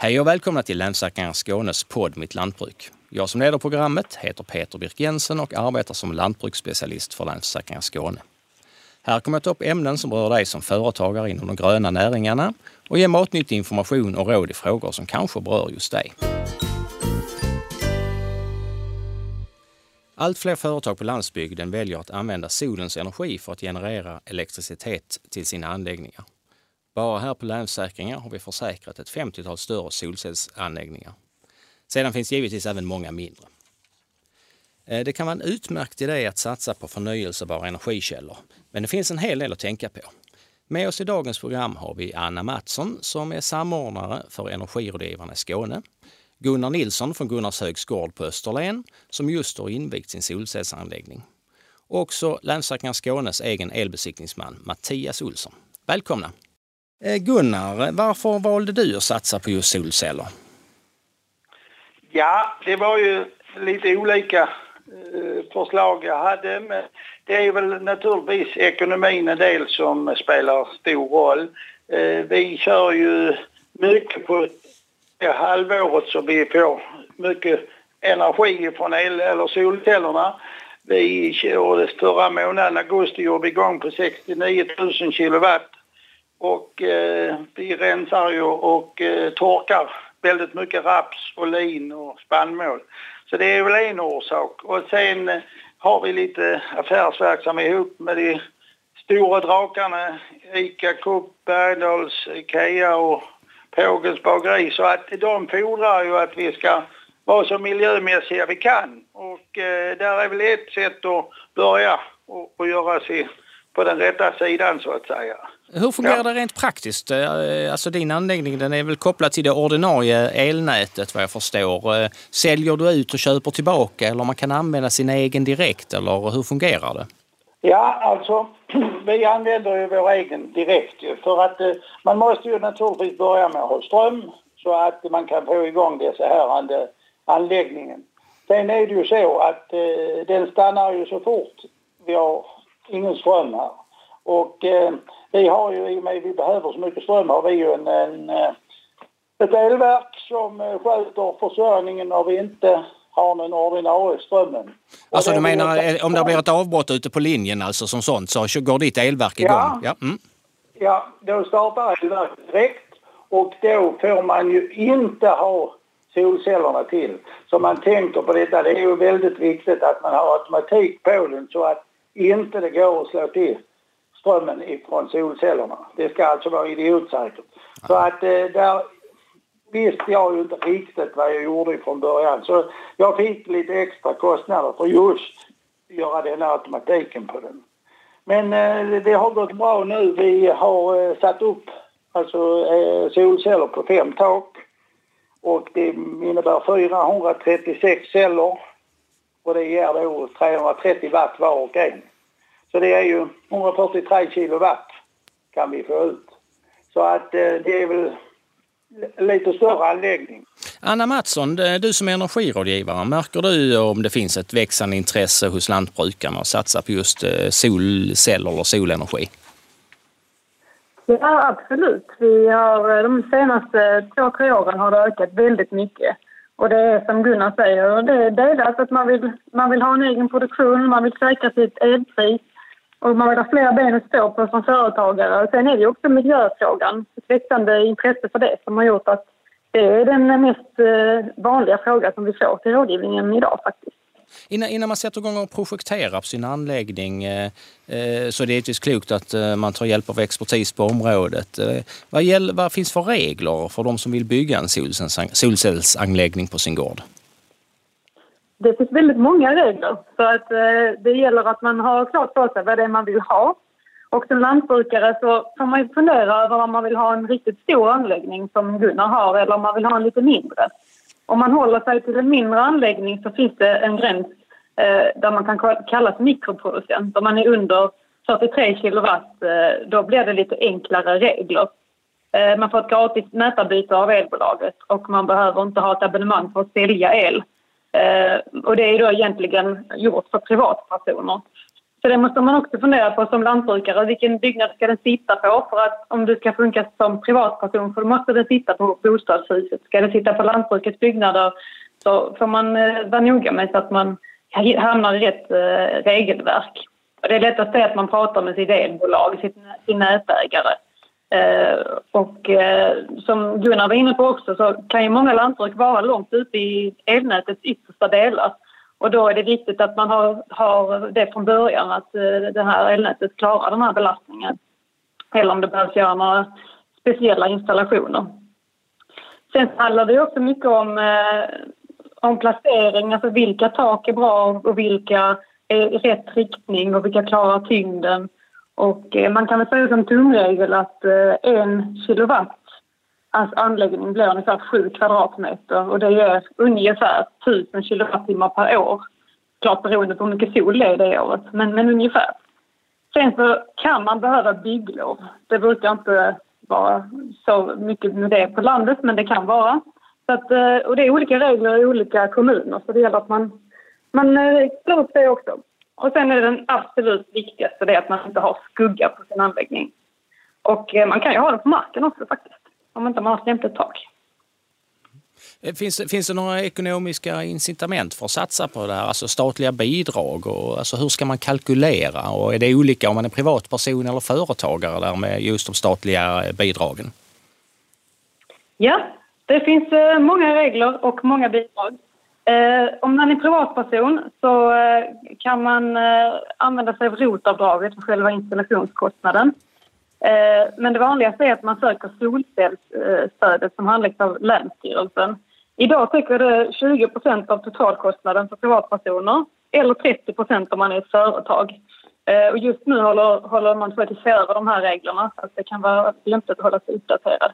Hej och välkomna till Länsläkaren Skånes podd Mitt Lantbruk. Jag som leder programmet heter Peter Birk Jensen och arbetar som lantbruksspecialist för Länsläkaren Skåne. Här kommer jag ta upp ämnen som berör dig som företagare inom de gröna näringarna och ge matnyttig information och råd i frågor som kanske berör just dig. Allt fler företag på landsbygden väljer att använda solens energi för att generera elektricitet till sina anläggningar. Bara här på Länsförsäkringar har vi försäkrat ett 50-tal större solcellsanläggningar. Sedan finns givetvis även många mindre. Eh, det kan vara en utmärkt idé att satsa på förnyelsebara energikällor, men det finns en hel del att tänka på. Med oss i dagens program har vi Anna Mattsson som är samordnare för Energirådgivarna i Skåne. Gunnar Nilsson från Gunnarshögs gård på Österlen som just har invigt sin solcellsanläggning. Och också Länsförsäkringar Skånes egen elbesiktningsman Mattias Olsson. Välkomna! Eh, Gunnar, varför valde du att satsa på just solceller? Ja, det var ju lite olika eh, förslag jag hade. Men det är väl naturligtvis ekonomin en del som spelar stor roll. Eh, vi kör ju mycket på det halvåret så vi får mycket energi från el eller solcellerna. Vi körde förra månaden, augusti, gjorde vi igång på 69 000 kilowatt och eh, vi rensar ju och eh, torkar väldigt mycket raps och lin och spannmål. Så det är väl en orsak. Och sen eh, har vi lite affärsverksamhet ihop med de stora drakarna ICA, Coop, Bergdahls, Ikea och Pågens bageri. Så att de fordrar ju att vi ska vara så miljömässiga vi kan. Och eh, där är väl ett sätt att börja och, och göra sig på den rätta sidan så att säga. Hur fungerar ja. det rent praktiskt? Eh, alltså din anläggning den är väl kopplad till det ordinarie elnätet vad jag förstår. Eh, säljer du ut och köper tillbaka eller man kan använda sin egen direkt eller hur fungerar det? Ja, alltså vi använder ju vår egen direkt för att eh, man måste ju naturligtvis börja med att ha ström så att man kan få igång dessa här anläggningen. Sen är det ju så att den stannar ju så fort vi har ingen ström här. Och eh, vi har ju, i och med att vi behöver så mycket ström, har vi ju en, en, eh, ett elverk som eh, sköter försörjningen när vi inte har någon ordinarie strömmen. Alltså du menar ett... om det blir ett avbrott ute på linjen alltså som sånt så går ditt elverk igång? Ja, ja. Mm. ja då startar elverket direkt och då får man ju inte ha solcellerna till. Så man tänker på detta, det är ju väldigt viktigt att man har automatik på den så att inte det går att slå till strömmen ifrån solcellerna. Det ska alltså vara idiotsäkert. Så att eh, där visste jag ju inte riktigt vad jag gjorde från början. Så jag fick lite extra kostnader för just göra den automatiken på den. Men eh, det har gått bra nu. Vi har eh, satt upp alltså solceller på fem tak och det innebär 436 celler och det ger då 330 watt var och en. Så det är ju 143 kilowatt kan vi få ut. Så att eh, det är väl lite större anläggning. Anna Mattsson, du som är energirådgivare, märker du om det finns ett växande intresse hos lantbrukarna att satsa på just eh, solceller eller solenergi? Ja, absolut. Vi har, eh, de senaste två, tre åren har det ökat väldigt mycket. Och det är som Gunnar säger, det är delat att man vill, man vill ha en egen produktion, man vill säkra sitt elpris och man vill ha fler ben att stå på som företagare. Sen är det också miljöfrågan, ett växande intresse för det som har gjort att det är den mest eh, vanliga frågan som vi får till rådgivningen idag faktiskt. Innan, innan man sätter igång och projekterar på sin anläggning eh, eh, så är det givetvis klokt att eh, man tar hjälp av expertis på området. Eh, vad, gäller, vad finns för regler för de som vill bygga en solcellsanläggning på sin gård? Det finns väldigt många regler så att eh, det gäller att man har klart för sig vad det är man vill ha. Och som lantbrukare så får man ju fundera över om man vill ha en riktigt stor anläggning som Gunnar har eller om man vill ha en lite mindre. Om man håller sig till en mindre anläggning så finns det en gräns eh, där man kan kallas mikroproducent. Om man är under 43 kilowatt eh, då blir det lite enklare regler. Eh, man får ett gratis nätarbyte av elbolaget och man behöver inte ha ett abonnemang för att sälja el. Eh, och det är då egentligen gjort för privatpersoner. Så det måste man också fundera på som lantbrukare. Vilken byggnad ska den sitta på? För att om du ska funka som privatperson så måste den sitta på bostadshuset. Ska den sitta på lantbrukets byggnader så får man eh, vara noga med så att man hamnar i rätt eh, regelverk. Det är lätt att säga att man pratar med sitt elbolag, sin nätägare. Eh, och eh, som Gunnar var inne på också så kan ju många lantbruk vara långt ute i elnätets yttersta delar. Och då är det viktigt att man har, har det från början att eh, det här elnätet klarar den här belastningen. Eller om det behövs göra några speciella installationer. Sen handlar det också mycket om, eh, om placering, alltså vilka tak är bra och vilka är i rätt riktning och vilka klarar tyngden. Och eh, man kan väl säga som tumregel att eh, en kilowatt Alltså anläggning blir ungefär 7 kvadratmeter och det ger ungefär 1000 kilowattimmar per år. Klart beroende på hur mycket sol det är det året, men, men ungefär. Sen så kan man behöva bygglov. Det brukar inte vara så mycket med det på landet, men det kan vara. Så att, eh, och det är olika regler i olika kommuner, så det gäller att man, man slår upp det också. Och sen är den absolut viktigaste det att man inte har skugga på sin anläggning. Och eh, man kan ju ha den på marken också faktiskt om inte man har ett lämpligt tak. Eh, finns, finns det några ekonomiska incitament för att satsa på det här? Alltså statliga bidrag och alltså hur ska man kalkylera? Och är det olika om man är privatperson eller företagare där med just de statliga eh, bidragen? Ja, det finns många regler och många bidrag. Eh, om man är privatperson så eh, kan man eh, använda sig av rotavdraget för själva installationskostnaden. Eh, men det vanligaste är att man söker solcellsstödet som handläggs av Länsstyrelsen. Idag täcker det 20% av totalkostnaden för privatpersoner eller 30 om man är ett företag. Eh, och just nu håller, håller man på att se över de här reglerna så att det kan vara lämpligt att hålla sig uppdaterad.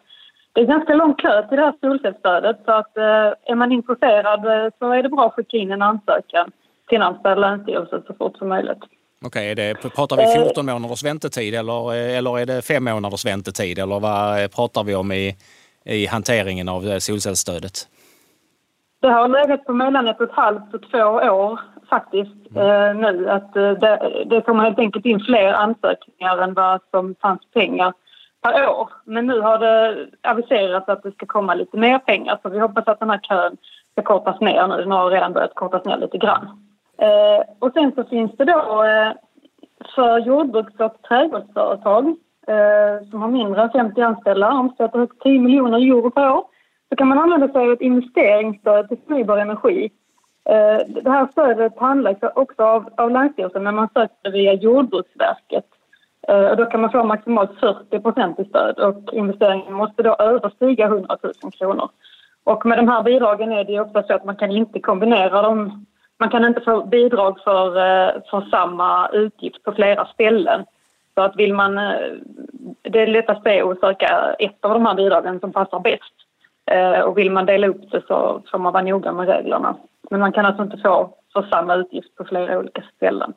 Det är ganska lång kö till det här solcellsstödet så att eh, är man intresserad så är det bra att skicka in en ansökan till Närmsta länsstyrelse så fort som möjligt. Okej, okay, pratar vi 14 eh. månaders väntetid eller, eller är det fem månaders väntetid? Eller vad pratar vi om i, i hanteringen av solcellsstödet? Det har legat på mellan ett och ett halvt och två år faktiskt mm. eh, nu. Att, eh, det, det kommer helt enkelt in fler ansökningar än vad som fanns pengar per år. Men nu har det aviserats att det ska komma lite mer pengar så vi hoppas att den här kön ska kortas ner nu. Den har redan börjat kortas ner lite grann. Eh, och sen så finns det då eh, för jordbruks och trädgårdsföretag eh, som har mindre än 50 anställda, omsätter högst 10 miljoner euro per år, så kan man använda sig av ett investeringsstöd till förnybar energi. Eh, det här stödet handläggs också av, av Länsstyrelsen men man söker via Jordbruksverket. Eh, och då kan man få maximalt 40% i stöd och investeringen måste då överstiga 100 000 kronor. Och med de här bidragen är det ofta så att man kan inte kombinera dem man kan inte få bidrag för, eh, för samma utgift på flera ställen. Så att vill man, eh, det lättaste är att söka ett av de här bidragen som passar bäst. Och vill man dela upp det så får man vara noga med reglerna. Men man kan alltså inte få för samma utgift på flera olika ställen.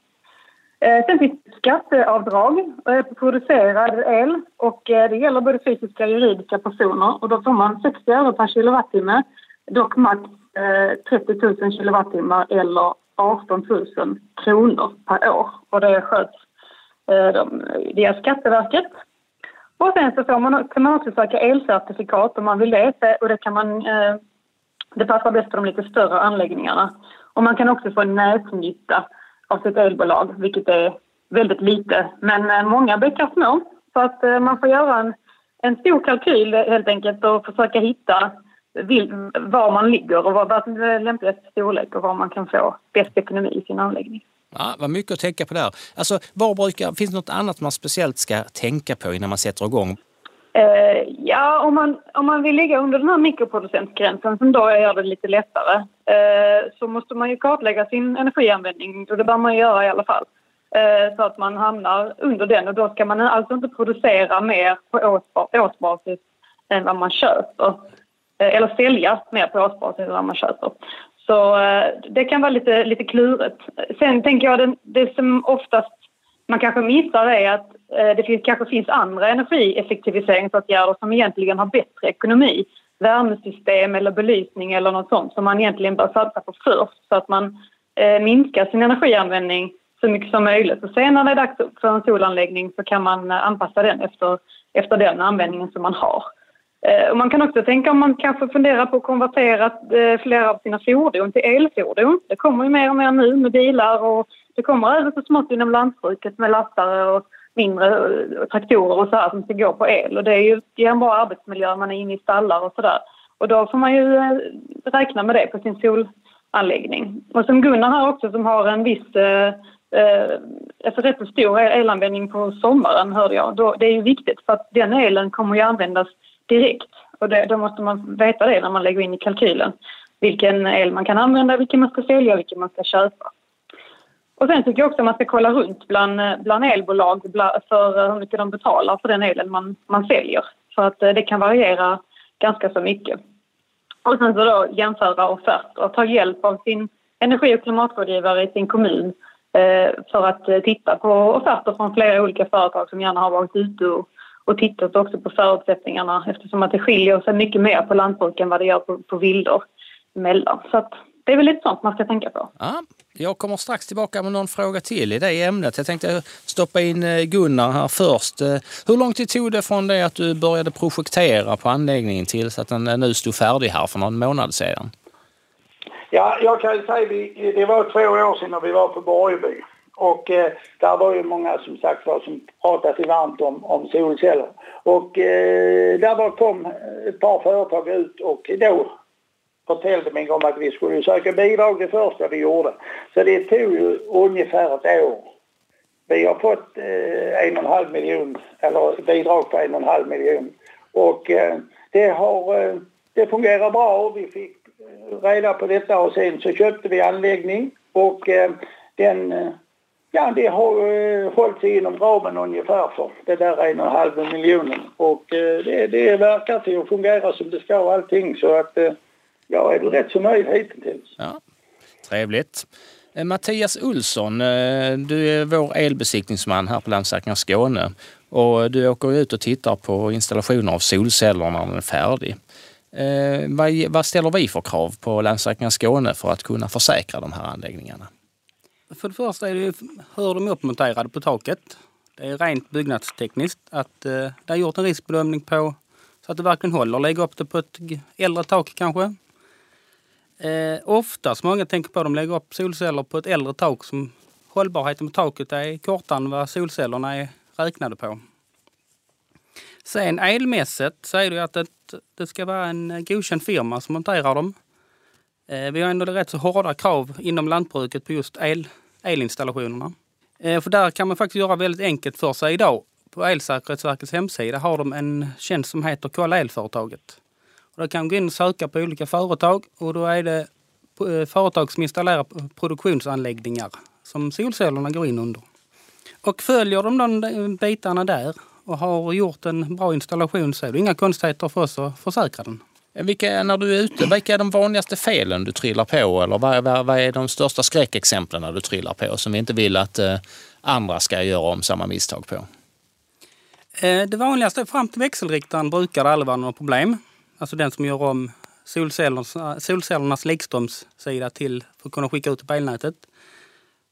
Eh, sen finns det skatteavdrag eh, på producerad el och eh, det gäller både fysiska och juridiska personer och då får man 60 öre per kilowattimme, dock max 30 000 kilowattimmar eller 18 000 kronor per år. Och det sköts via Skatteverket. Och sen så får man, kan man också söka elcertifikat om man vill det. Och det, kan man, det passar bäst för de lite större anläggningarna. Och man kan också få en nätnytta av sitt elbolag, vilket är väldigt lite. Men eh, många bäckar små. Så att eh, man får göra en, en stor kalkyl helt enkelt och försöka hitta vill, var man ligger och vad som är lämpligaste storlek och var man kan få bäst ekonomi i sin anläggning. Ja, vad mycket att tänka på där. Alltså, var brukar, finns det något annat man speciellt ska tänka på innan man sätter igång? Uh, ja, om man, om man vill ligga under den här mikroproducentgränsen som då gör det lite lättare uh, så måste man ju kartlägga sin energianvändning och det bör man göra i alla fall. uh, så att man hamnar under den och då ska man alltså inte producera mer på årsbasis än vad man köper. Eller sälja mer på årsbasis än vad man köper. Så det kan vara lite, lite klurigt. Sen tänker jag det, det som oftast man kanske missar är att eh, det finns, kanske finns andra energieffektiviseringsåtgärder som egentligen har bättre ekonomi. Värmesystem eller belysning eller något sånt som man egentligen bör satsa på först så att man eh, minskar sin energianvändning så mycket som möjligt. Och sen när det är dags för en solanläggning så kan man eh, anpassa den efter, efter den användningen som man har. Eh, och man kan också tänka om man kanske funderar på att konvertera eh, flera av sina fordon till elfordon. Det kommer ju mer och mer nu med bilar och det kommer även så smått inom lantbruket med lastare och mindre eh, traktorer och så här som ska gå på el. Och det är ju en bra arbetsmiljö, man är inne i stallar och sådär. Och då får man ju räkna med det på sin solanläggning. Och som Gunnar här också som har en viss eh, alltså rätt så stor elanvändning på sommaren hörde jag. Då, det är ju viktigt för att den elen kommer ju användas direkt. Och det, då måste man veta det när man lägger in i kalkylen. Vilken el man kan använda, vilken man ska sälja och vilken man ska köpa. Och sen tycker jag också att man ska kolla runt bland, bland elbolag för eh, hur mycket de betalar för den elen man, man säljer. För att eh, det kan variera ganska så mycket. Och sen så då jämföra offerter och ta hjälp av sin energi och klimatrådgivare i sin kommun eh, för att eh, titta på offerter från flera olika företag som gärna har varit ute och och tittat också på förutsättningarna eftersom att det skiljer sig mycket mer på lantbruk än vad det gör på, på vildor emellan. Så att det är väl lite sånt man ska tänka på. Ja, jag kommer strax tillbaka med någon fråga till i det ämnet. Jag tänkte stoppa in eh, Gunnar här först. Eh, hur lång tid tog det från det att du började projektera på anläggningen tills att den eh, nu stod färdig här för någon månad sedan? Ja, jag kan säga det var två år sedan när vi var på Borgeby. Och eh, där var ju många som sagt var som pratade sig varmt om, om solceller. Och eh, där var, kom ett par företag ut och då förtällde mig om att vi skulle söka bidrag det första vi gjorde. Så det tog ju ungefär ett år. Vi har fått eh, en och en halv miljon, eller bidrag på en och en halv miljon. Och eh, det har, eh, det fungerar bra. Vi fick eh, reda på detta och sen så köpte vi anläggning och eh, den eh, Ja, det har eh, hållit sig inom ramen ungefär för det där en och en halv miljonen. Och eh, det, det verkar till att fungera som det ska och allting så att eh, jag är rätt så nöjd hittills. Ja, trevligt. Eh, Mattias Olsson, eh, du är vår elbesiktningsman här på Länsstyrelsen Skåne och eh, du åker ut och tittar på installationer av solceller när den är färdig. Vad, vad ställer vi för krav på Länsstyrelsen Skåne för att kunna försäkra de här anläggningarna? För det första är det hur de är uppmonterade på taket. Det är rent byggnadstekniskt att eh, det har gjort en riskbedömning på så att det verkligen håller. Lägga upp det på ett äldre tak kanske. Eh, oftast, många tänker på, att de lägger upp solceller på ett äldre tak som hållbarheten på taket är kortare än vad solcellerna är räknade på. Sen elmässigt så är det ju att det, det ska vara en eh, godkänd firma som monterar dem. Eh, vi har ändå rätt så hårda krav inom lantbruket på just el, elinstallationerna. Eh, för där kan man faktiskt göra väldigt enkelt för sig idag. På Elsäkerhetsverkets hemsida har de en tjänst som heter Kolla elföretaget. Och där kan man gå in och söka på olika företag och då är det eh, företag som installerar produktionsanläggningar som solcellerna går in under. Och följer de de bitarna där och har gjort en bra installation så är det inga konstigheter för oss att försäkra den. Vilka, när du är ute, vilka är de vanligaste felen du trillar på? Eller vad, vad, vad är de största skräckexemplen du trillar på som vi inte vill att eh, andra ska göra om samma misstag på? Eh, det vanligaste fram till växelriktaren brukar det aldrig vara några problem. Alltså den som gör om solcellernas, solcellernas likströmssida till för att kunna skicka ut på elnätet.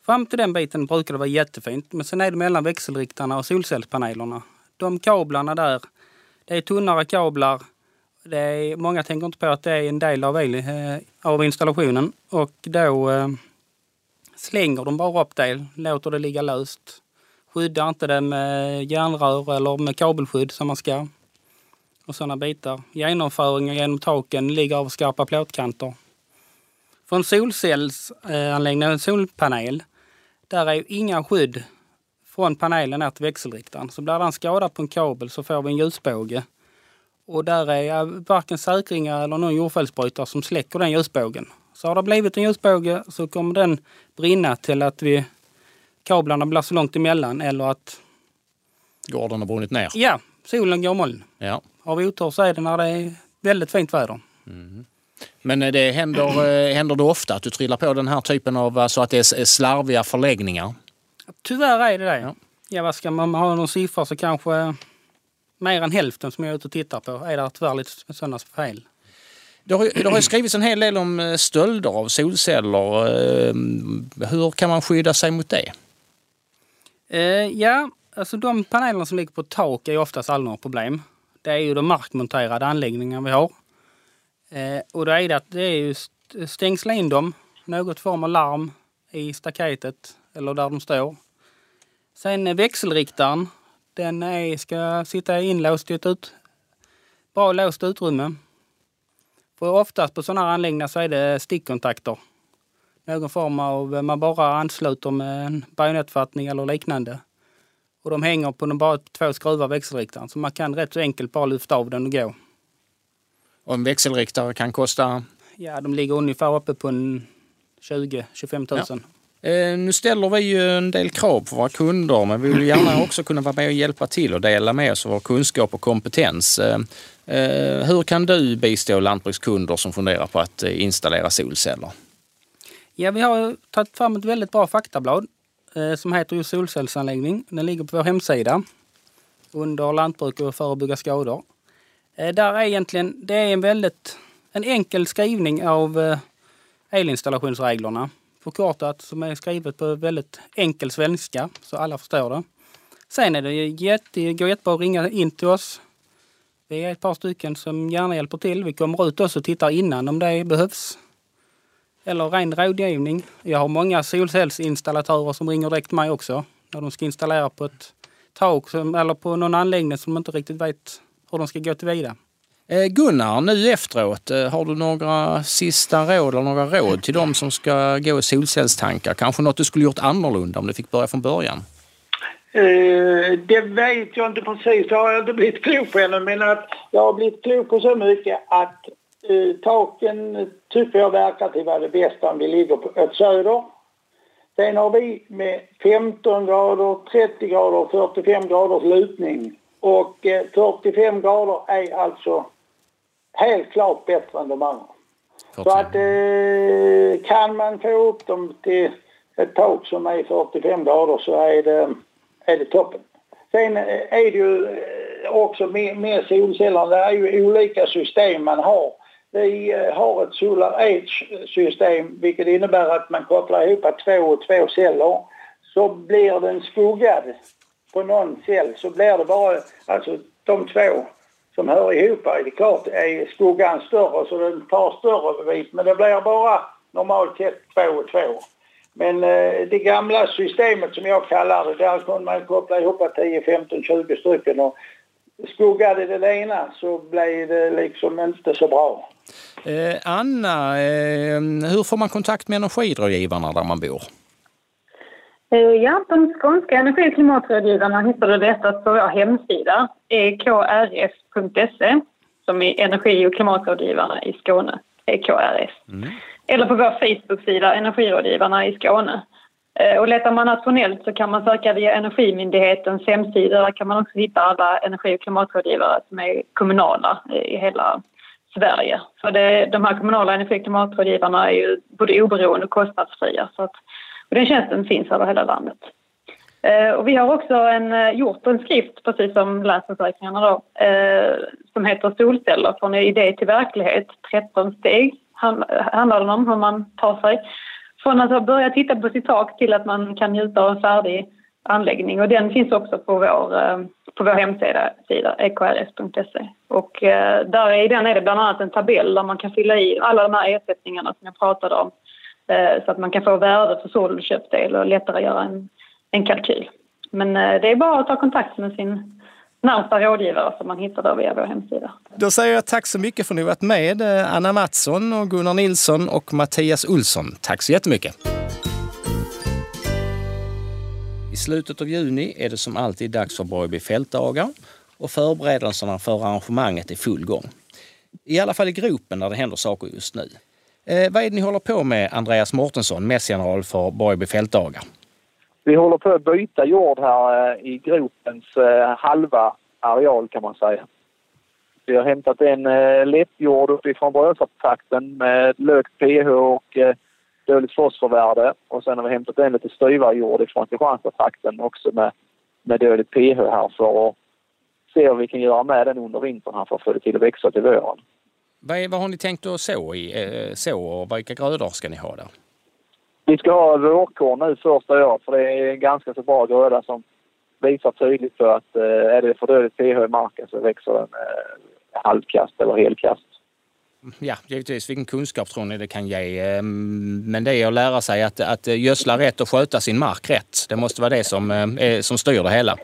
Fram till den biten brukar det vara jättefint. Men sen är det mellan växelriktarna och solcellspanelerna. De kablarna där, det är tunnare kablar det är, många tänker inte på att det är en del av, el, eh, av installationen och då eh, slänger de bara upp det, låter det ligga löst. Skyddar inte det med järnrör eller med kabelskydd som man ska. Och sådana bitar. Genomföringen genom taken ligger av skarpa plåtkanter. För en solcellsanläggning, en solpanel, där är inga skydd från panelen ner till växelriktaren. Så blir den skadad på en kabel så får vi en ljusbåge och där är varken säkringar eller någon jordfelsbrytare som släcker den ljusbågen. Så har det blivit en ljusbåge så kommer den brinna till att vi, kablarna blir så långt emellan eller att... Gården har brunnit ner? Ja, solen går moln. Ja. Har vi otur så är det när det är väldigt fint väder. Mm. Men eh, det händer, eh, händer det ofta att du trillar på den här typen av, alltså att det är slarviga förläggningar? Tyvärr är det det. Ja, ja vad ska man ha någon siffra så kanske mer än hälften som jag är ute och tittar på är det tyvärr lite sådana fel. Det har, det har skrivits en hel del om eh, stölder av solceller. Eh, hur kan man skydda sig mot det? Eh, ja, alltså de panelerna som ligger på tak är oftast aldrig några problem. Det är ju de markmonterade anläggningar vi har. Eh, och då är det att det är ju stängsla in dem, något form av larm i staketet eller där de står. Sen växelriktaren, den är, ska sitta inlåst i ett ut, bra låst utrymme. För oftast på sådana här anläggningar så är det stickkontakter. Någon form av, man bara ansluter med en bajonettfattning eller liknande. Och de hänger på bara två skruvar växelriktaren så man kan rätt så enkelt bara lyfta av den och gå. Och en växelriktare kan kosta? Ja, de ligger ungefär uppe på 20-25 000. Ja. Eh, nu ställer vi ju en del krav på våra kunder men vi vill gärna också kunna vara med och hjälpa till och dela med oss av vår kunskap och kompetens. Eh, eh, hur kan du bistå lantbrukskunder som funderar på att installera solceller? Ja, vi har tagit fram ett väldigt bra faktablad som heter just solcellsanläggning. Den ligger på vår hemsida under lantbruk och förebygga skador. Där är egentligen, det är en väldigt en enkel skrivning av elinstallationsreglerna förkortat som är skrivet på väldigt enkel svenska så alla förstår det. Sen är det jätte, går jättebra att ringa in till oss. Vi är ett par stycken som gärna hjälper till. Vi kommer ut också och tittar innan om det behövs. Eller ren rådgivning. Jag har många solcellsinstallatörer som ringer direkt mig också när de ska installera på ett tak eller på någon anläggning som de inte riktigt vet hur de ska gå tillväga. Eh, Gunnar, nu efteråt, eh, har du några sista råd eller några råd till de som ska gå i solcellstankar? Kanske något du skulle gjort annorlunda om du fick börja från början? Uh, det vet jag inte precis, det har jag inte blivit klok på ännu, men att jag har blivit klok på så mycket att uh, taken tycker jag verkar till vara det bästa om vi ligger på, åt söder. Sen har vi med 15 grader, 30 grader, 45 graders lutning och 45 grader är alltså helt klart bättre än de andra. Så att eh, kan man få upp dem till ett tak som är 45 grader så är det, är det toppen. Sen är det ju eh, också med, med solcellerna, det är ju olika system man har. Vi eh, har ett Solar Edge-system vilket innebär att man kopplar ihop två och två celler. Så blir den skuggad på någon cell så blir det bara, alltså de två som hör ihop är klart är skuggan större så den tar större bit men det blir bara normalt sett två och två. Men eh, det gamla systemet som jag kallar det, där kunde man koppla ihop 10, 15, 20 stycken och skuggade det ena så blev det liksom inte så bra. Eh, Anna, eh, hur får man kontakt med energirådgivarna där man bor? Eh, ja, de skånska energi och klimatrådgivarna hittar du lättast på vår hemsida, ekrs.se, som är energi och klimatrådgivarna i Skåne, EKRS. Mm. Eller på vår Facebook-sida, Energirådgivarna i Skåne. Eh, och letar man nationellt så kan man söka via Energimyndighetens hemsida. Där kan man också hitta alla energi och klimatrådgivare som är kommunala i hela Sverige. Så det, de här kommunala energi och klimatrådgivarna är ju både oberoende och kostnadsfria. Så att och den tjänsten finns över hela landet. Eh, och vi har också en, eh, gjort en skrift, precis som Länsförsäkringarna då, eh, som heter Solceller från idé till verklighet. 13 steg handlar den om, hur man tar sig från att börja titta på sitt tak till att man kan njuta av en färdig anläggning. Och den finns också på vår, på vår hemsida, ekrs.se. Och där i den är det bland annat en tabell där man kan fylla i alla de här ersättningarna som jag pratade om Eh, så att man kan få värde för såld och lättare göra en, en kalkyl. Men eh, det är bara att ta kontakt med sin närmsta rådgivare som man hittar då via vår hemsida. Då säger jag tack så mycket för att ni varit med, eh, Anna Mattsson och Gunnar Nilsson och Mattias Olsson. Tack så jättemycket! I slutet av juni är det som alltid dags för Borgby fältdagar och förberedelserna för arrangemanget är full gång. I alla fall i gropen där det händer saker just nu. Eh, vad är det ni håller på med, Andreas Mårtensson, mässgeneral för Borgby fältdagar? Vi håller på att byta jord här eh, i gropens eh, halva areal kan man säga. Vi har hämtat en eh, lättjord uppifrån Brösarptrakten med lågt pH och eh, dåligt fosforvärde. Och sen har vi hämtat en lite styvare jord ifrån Kristianstadstrakten också med, med dåligt pH här för att se vad vi kan göra med den under vintern här för att få det till att växa till våren. Vad, är, vad har ni tänkt att så i? Eh, så och vilka grödor ska ni ha där? Vi ska ha vårkorn nu första året för det är en ganska så bra gröda som visar tydligt för att eh, är det för dåligt pH i marken så växer den eh, halvkast eller helkast. Ja, givetvis. Vilken kunskap tror ni det kan ge? Ehm, men det är att lära sig att, att gödsla rätt och sköta sin mark rätt. Det måste vara det som, eh, som styr det hela.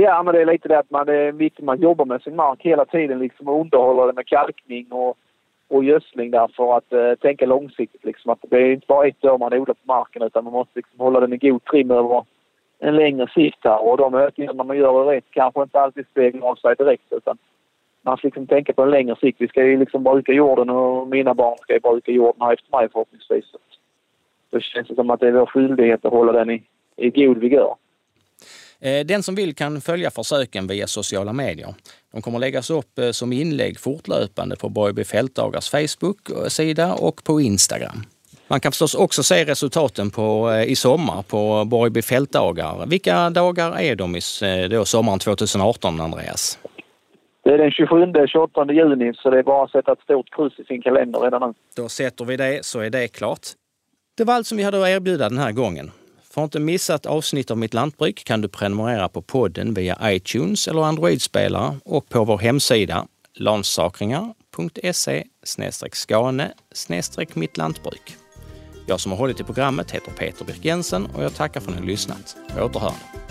Ja, men det är lite det att man, det är viktigt man jobbar med sin mark hela tiden liksom och underhåller den med kalkning och, och gödsling där för att eh, tänka långsiktigt. Liksom. Att det är inte bara ett år man odlar på marken utan man måste liksom hålla den i god trim över en längre sikt här och de ökningarna man gör rätt kanske inte alltid speglar av sig direkt utan man får liksom tänka på en längre sikt. Vi ska ju liksom bruka jorden och mina barn ska ju bruka jorden här efter mig förhoppningsvis. Då känns det som att det är vår skyldighet att hålla den i, i god vigör. Eh, den som vill kan följa försöken via sociala medier. De kommer läggas upp eh, som inlägg fortlöpande på Borgby Fältdagars Facebook-sida och på Instagram. Man kan förstås också se resultaten på, eh, i sommar på Borgby Fältdagar. Vilka dagar är de i då, sommaren 2018, Andreas? Det är den 27-28 juni så det är bara att sätta ett stort kryss i sin kalender redan nu. Då sätter vi det så är det klart. Det var allt som vi hade att erbjuda den här gången. För att inte missa ett avsnitt av Mitt Lantbruk kan du prenumerera på podden via iTunes eller Android-spelare och på vår hemsida lansakringar.se skane mittlantbruk. Jag som har hållit i programmet heter Peter Birk Jensen och jag tackar för att ni har lyssnat. På återhörande.